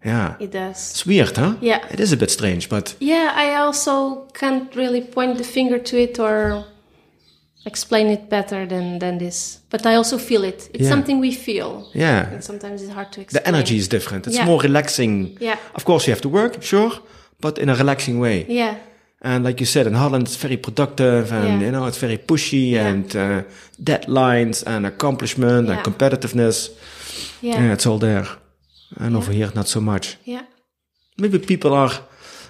Yeah, It does. it's weird, huh? Yeah. it is a bit strange, but Yeah, I also can't really point the finger to it or explain it better than than this. But I also feel it. It's Yeah. something we feel. yeah, And sometimes it's hard to explain. the energy is different. It's Yeah. more relaxing. Yeah. Of course, you have to work, sure, but in a relaxing way. Yeah. And like you said, in Holland, it's very productive and, Yeah. you know, it's very pushy and uh, deadlines and accomplishment Yeah. and competitiveness. Yeah. Yeah. it's all there. and over here not so much. Yeah. Maybe people are,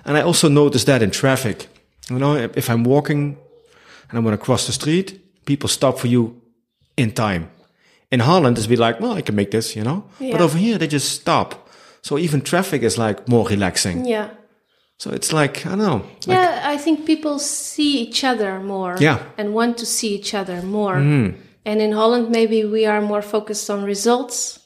and I also notice that in traffic. You know, if if I'm walking and I want to cross the street, people stop for you in time. In Holland, it's be like, well, I can make this, you know. But over here, they just stop. So even traffic is like more relaxing. Yeah. So it's like I don't know. Like, Yeah, I think people see each other more. Yeah. Mm-hmm. And want to see each other more. And in Holland, maybe we are more focused on results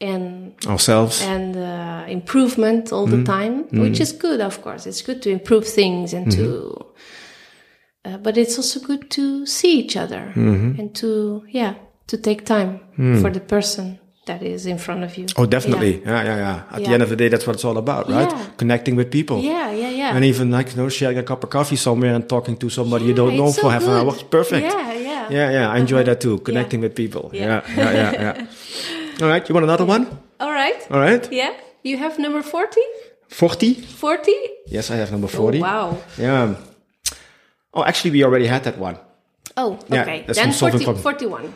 and ourselves. and uh, improvement all Mm-hmm. the time, which is good, of course. It's good to improve things and Mm-hmm. to. Uh, but it's also good to see each other Mm-hmm. and to yeah to take time for the person that is in front of you. Oh, definitely. Yeah, yeah, yeah. At the end of the day, that's what it's all about, right? Yeah. Connecting with people. Yeah, yeah, yeah. And even like, you know, sharing a cup of coffee somewhere and talking to somebody you don't know for so half an good. hour. Perfect. Yeah, yeah. Yeah, yeah. I enjoy that too. (laughs) Connecting with people. Yeah, Yeah. yeah, yeah, yeah. (laughs) All right. You want another one? All right. All right. Yeah. You have number 40? 40? 40? Yes, I have number 40. Oh, wow. Yeah. Oh, actually, we already had that one. Oh, Yeah, okay. that's then 40, 41.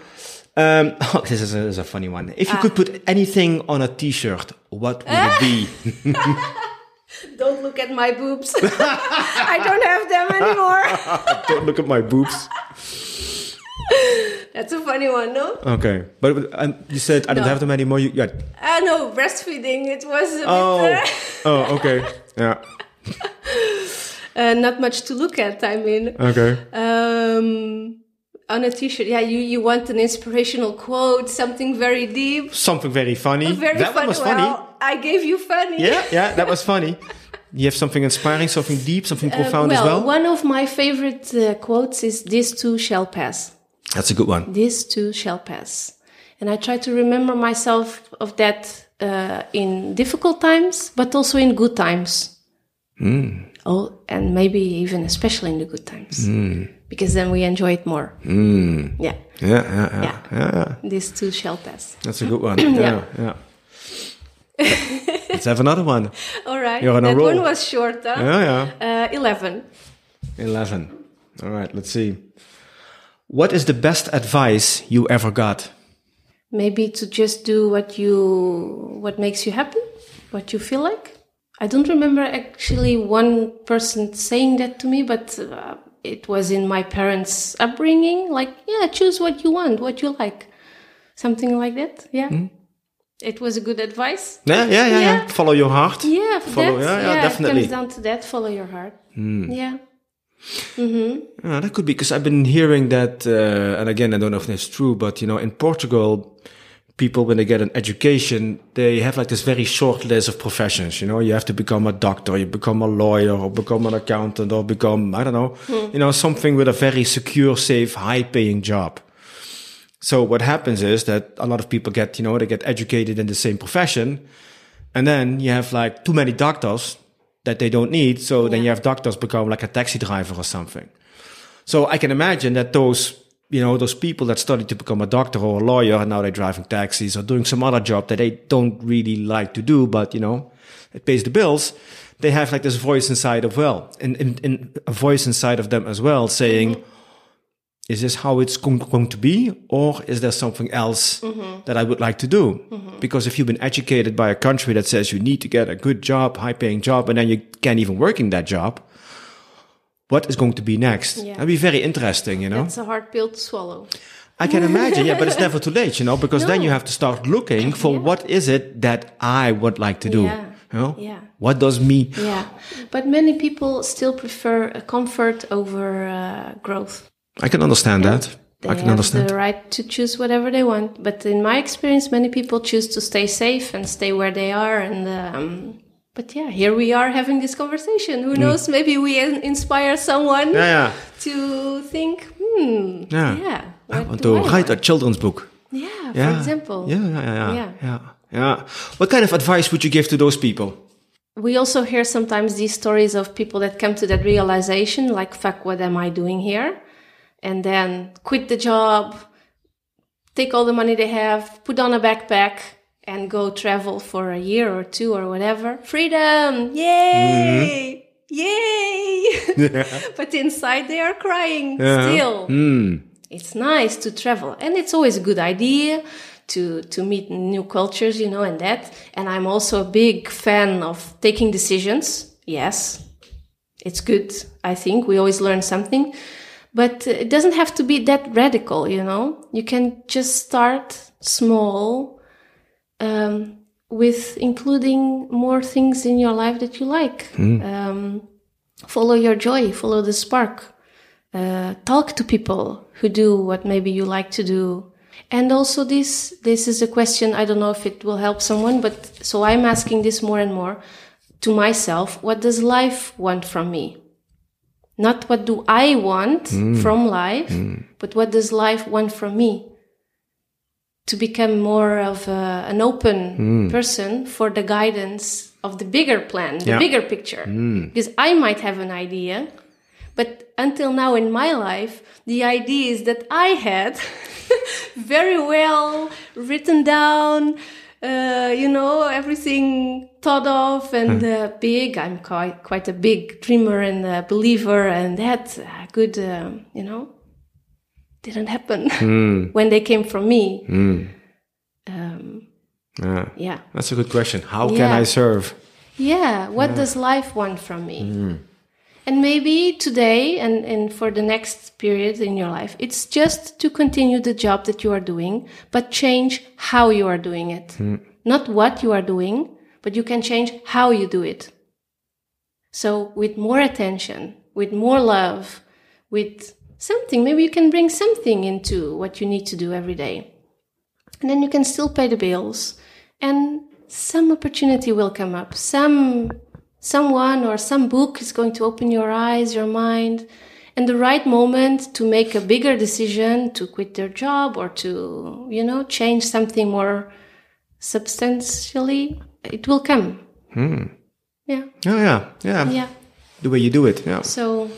Um, (laughs) oh, this is a, this is a funny one. If you Ah. could put anything on a t-shirt, what would it be? (laughs) Don't look at my boobs. (laughs) I don't have them anymore. Don't look at my boobs. That's a funny one, no? Okay, but um, you said I don't have them anymore. You, yeah. Ah, no, breastfeeding. It was a Oh, bit, oh, okay. Yeah. uh, uh, not much to look at. I mean, Okay. um, on a t-shirt, yeah, you, you want an inspirational quote, something very deep, Something very funny. very that funny. one was funny. Well, I gave you funny. Yeah, yeah, that was funny. You have something inspiring, something deep, something Uh, profound well, as well. one of my favorite uh, quotes is "This too shall pass." That's a good one. This too shall pass. And I try to remember myself of that uh, in difficult times, but also in good times. Oh, and maybe even especially in the good times, because then we enjoy it more. Yeah, Yeah, yeah, yeah, Yeah. yeah, yeah. this too shall pass. That's a good one. (clears throat) yeah, yeah. (laughs) Let's have another one. All right, You're on a that roll. one was short. Huh? Yeah, yeah. Uh, Eleven. 11. All right, let's see. What is the best advice you ever got? Maybe to just do what you what makes you happy, what you feel like. I don't remember actually one person saying that to me, but uh, it was in my parents' upbringing. Like, yeah, choose what you want, what you like, something like that. Yeah, hmm? it was a good advice. Yeah, yeah, yeah, yeah. Yeah. Follow your heart. Yeah, Follow- that's, yeah, yeah, definitely. It comes down to that. Follow your heart. Hmm. Yeah. Yeah, that could be because I've been hearing that, uh, and again, I don't know if that's true, but you know, in Portugal, people when they get an education, they have like this very short list of professions. You know, you have to become a doctor, you become a lawyer, or become an accountant, or become I don't know, hmm. you know, something with a very secure, safe, high-paying job. So what happens is that a lot of people get, you know, they get educated in the same profession, and then you have like too many doctors that they don't need. So then you have doctors become like a taxi driver or something. So I can imagine that those, you know, those people that study to become a doctor or a lawyer and now they're driving taxis or doing some other job that they don't really like to do, but you know, it pays the bills. They have like this voice inside of well, in, in, in a voice inside of them as well saying, is this how it's going, going to be or is there something else mm-hmm. that i would like to do? Mm-hmm. Because if you've been educated by a country that says you need to get a good job high paying job and then you can't even work in that job what is going to be next Yeah. that'd be very interesting you know It's a hard pill to swallow. i can imagine yeah but it's (laughs) never too late you know because then you have to start looking for what is it that i would like to do Yeah. you know Yeah. what does me Yeah, but many people still prefer comfort over uh, growth. i can understand that i can understand the right to choose whatever they want. But in my experience, many people choose to stay safe and stay where they are. And um, but yeah, here we are having this conversation. Who knows? Maybe we inspire someone Mm. yeah yeah to think. Hmm. Yeah. Yeah. i want to I write a children's book Yeah. Yeah. For example. Yeah, yeah, Yeah. yeah, yeah. What kind of advice would you give to those people? We also hear sometimes these stories of people that come to that realization, like, fuck, what am I doing here? And then quit the job, take all the money they have, put on a backpack, and go travel for a year or two or whatever. Freedom! Yay! Mm-hmm. Yay! (laughs) but inside they are crying still. Mm. It's nice to travel, and it's always a good idea to to meet new cultures, you know, and that. And I'm also a big fan of taking decisions. Yes, it's good. I think we always learn something, but it doesn't have to be that radical, you know. You can just start small. Um, with including more things in your life that you like. Um, follow your joy, follow the spark. Uh, talk to people who do what maybe you like to do. And also this, this is a question, I don't know if it will help someone, but so I'm asking this more and more to myself. What does life want from me? Not what do I want from life, but what does life want from me? To become more of a, an open person for the guidance of the bigger plan, the Yeah. bigger picture. Because I might have an idea, but until now in my life, the ideas that I had (laughs) very well written down, uh, you know, everything thought of and uh, big. I'm quite, quite a big dreamer and a believer, and that uh, good, um, you know, didn't happen hmm. (laughs) when they came from me. Hmm. Um, Yeah. yeah. That's a good question. How can I serve? Yeah. What does life want from me? Hmm. And maybe today and, and for the next period in your life, it's just to continue the job that you are doing, but change how you are doing it. Not what you are doing, but you can change how you do it. So with more attention, with more love, with something, maybe you can bring something into what you need to do every day. And then you can still pay the bills and some opportunity will come up. Some someone or some book is going to open your eyes, your mind, and the right moment to make a bigger decision to quit their job or to, you know, change something more substantially, it will come. Hmm. Yeah. Oh, yeah. Yeah. Yeah. The way you do it. Yeah. So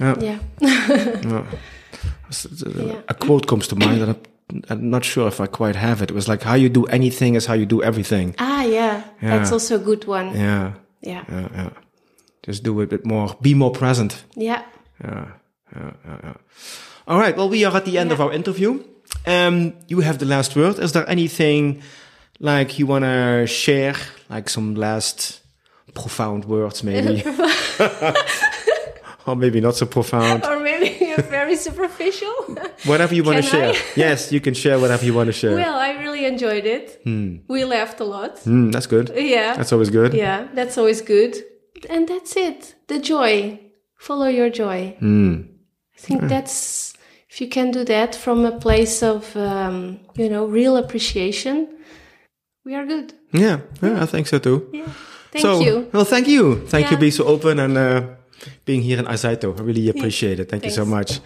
Yeah. yeah. Yeah. A quote comes to mind, and I'm, I'm not sure if I quite have it. It was like, how you do anything is how you do everything. Ah yeah. That's also a good one. Yeah. Yeah. Yeah. Yeah. Just do it a bit more. Be more present. Yeah. Yeah, yeah, yeah, yeah. All right. Well, we are at the end of our interview. Um, you have the last word. Is there anything like you want to share, like some last profound words, maybe, (laughs) (laughs) or maybe not so profound? (laughs) Or maybe very superficial. (laughs) Whatever you want to share. Yes, you can share whatever you want to share. well, I really enjoyed it. We laughed a lot. Hmm, that's good. Yeah. That's always good. yeah, that's always good. And that's it. The joy. Follow your joy. Hmm. I think that's if you can do that from a place of um, you know real appreciation, we are good. Yeah, yeah, I think so too. Yeah. Thank so, you. Well, thank you. Thank you Yeah. being so open and uh, being here in Azeitão. I really appreciate it. Thank you so much.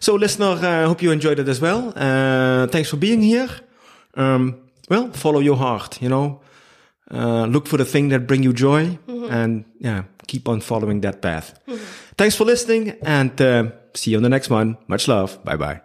So, listener, I uh, hope you enjoyed it as well. Uh, thanks for being here. Um, well, follow your heart, you know. Uh, look for the thing that bring you joy and yeah, keep on following that path. Thanks for listening and uh, see you on the next one. Much love. Bye bye.